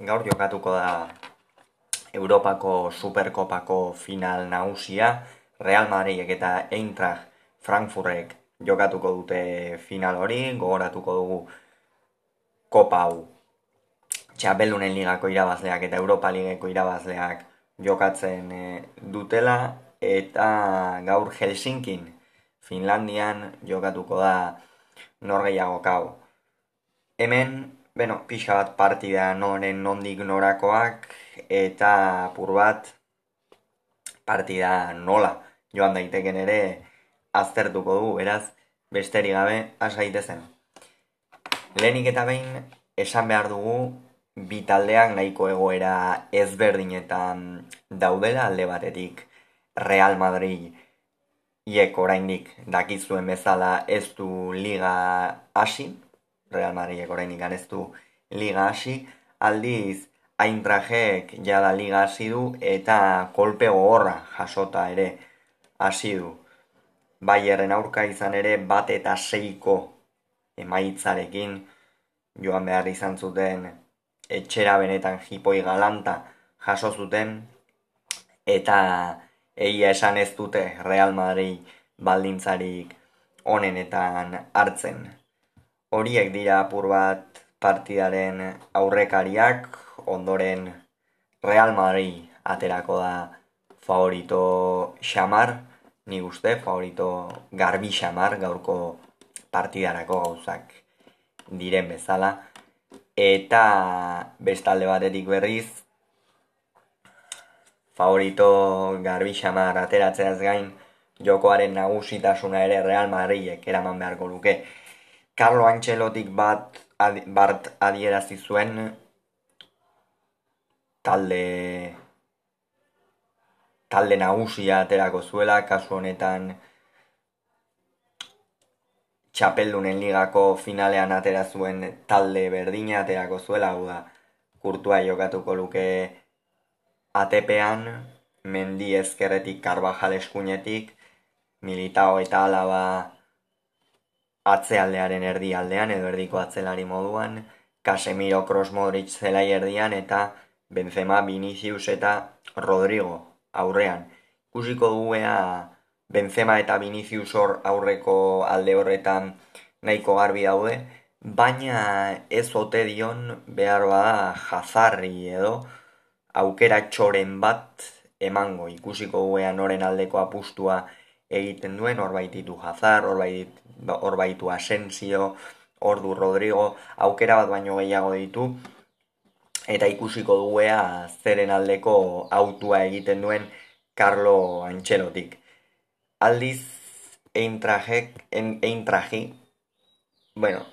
gaur jokatuko da Europako Superkopako final nagusia, Real Madridek eta Eintracht Frankfurtek jokatuko dute final hori, gogoratuko dugu kopa hau. Txapelunen ligako irabazleak eta Europa ligeko irabazleak jokatzen eh, dutela eta gaur Helsinkin Finlandian jokatuko da norgeiago kau. Hemen Beno, pixa bat partida noren nondik norakoak eta pur bat partida nola joan daiteken ere aztertuko du, beraz, besteri gabe asaite zen. Lehenik eta behin esan behar dugu bi taldeak nahiko egoera ezberdinetan daudela alde batetik Real Madrid iek oraindik dakizuen bezala ez du liga hasi, Real Madrid orain ez du liga hasi, aldiz Eintrachek jada liga hasi du eta kolpe gogorra jasota ere hasi du. Bayerren aurka izan ere bat eta seiko emaitzarekin joan behar izan zuten. Etxera benetan jipoi galanta jaso zuten. Eta egia esan ez dute Real Madrid baldintzarik onenetan hartzen horiek dira apur bat partidaren aurrekariak, ondoren Real Madrid aterako da favorito xamar, ni uste favorito garbi xamar gaurko partidarako gauzak diren bezala. Eta bestalde batetik berriz, favorito garbi xamar ateratzeaz gain, jokoaren nagusitasuna ere Real Madridek eraman beharko luke. Carlo Ancelotik bat bart adierazi zuen talde talde nagusia aterako zuela kasu honetan Txapeldunen ligako finalean atera zuen talde berdina aterako zuela, hau da, kurtua jokatuko luke ATP-an, mendi ezkerretik karbajal eskuinetik, militao eta alaba atzealdearen erdi aldean edo erdiko atzelari moduan, Casemiro Kroos Modric zelai erdian eta Benzema Vinicius eta Rodrigo aurrean. Ikusiko duguea Benzema eta Vinicius hor aurreko alde horretan nahiko garbi daude, baina ez ote dion behar bada jazarri edo aukera txoren bat emango ikusiko duguea noren aldeko apustua egiten duen, hor baititu jazar, hor Ba, hor baitu Asensio, hor du Rodrigo, aukera bat baino gehiago ditu, eta ikusiko duea zeren aldeko autua egiten duen Carlo Antxelotik. Aldiz, eintrajek, eintraji, bueno,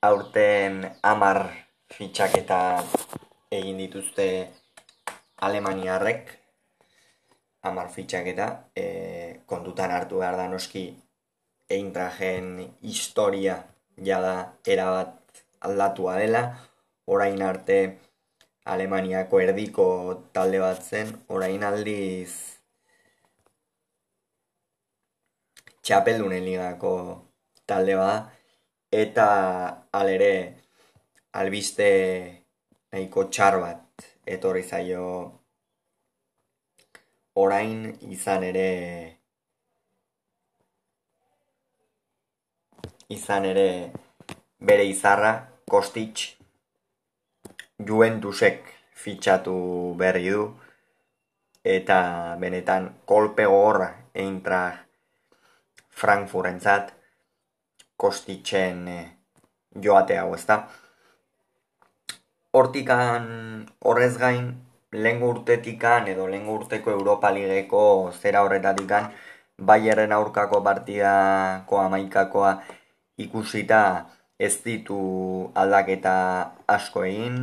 aurten amar fitxaketa egin dituzte Alemaniarrek, amar fitxaketa, e, kontutan hartu behar da noski eintrajen historia jada erabat aldatua dela, orain arte Alemaniako erdiko talde bat zen, orain aldiz txapeldunen ligako talde bat, eta alere albiste nahiko txar bat etorri zaio orain izan ere izan ere bere izarra, Kostic, Juventusek fitxatu berri du, eta benetan kolpe gogorra eintra Frankfurtentzat Kosticen eh, joate hau ezta. Hortikan horrez gain, lehen urtetikan edo lehen urteko Europa Ligeko zera horretatikan, Bayerren aurkako partidako amaikakoa ikusita ez ditu aldaketa asko egin,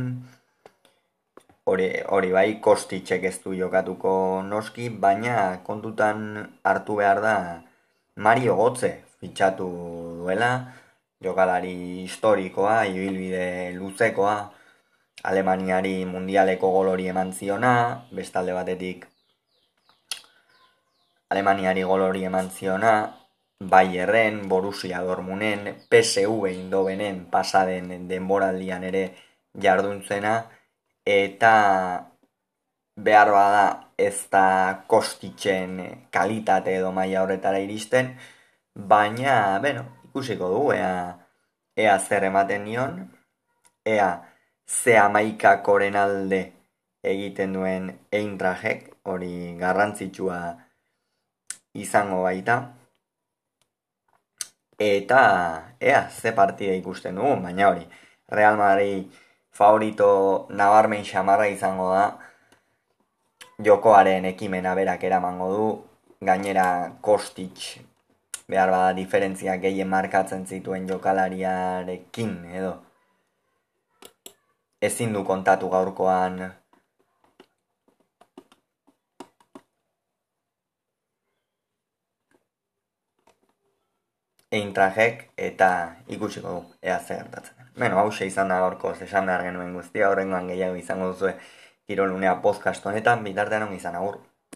hori, hori bai kostitxek ez du jokatuko noski, baina kontutan hartu behar da Mario Gotze fitxatu duela, jokalari historikoa, ibilbide luzekoa, Alemaniari mundialeko golori eman ziona, bestalde batetik Alemaniari golori eman ziona, Bayerren, Borussia Dormunen, PSV Indobenen pasaden denboraldian ere jarduntzena eta behar bada ez da kostitzen kalitate edo maila horretara iristen, baina, bueno, ikusiko du, ea, ea zer ematen nion, ea ze amaikakoren alde egiten duen eintrajek, hori garrantzitsua izango baita, eta ea ze partida ikusten dugu, baina hori, Real Madrid favorito nabarmen xamarra izango da, jokoaren ekimena berak eramango du, gainera Kostic behar bada diferentzia gehien markatzen zituen jokalariarekin edo ezin du kontatu gaurkoan Eintrajek eta ikusiko du ea zer gertatzen. Beno, hau izan da gaurko esan behar genuen guztia, horrengoan gehiago izango duzue kirolunea podcast honetan, bitartean izan agur.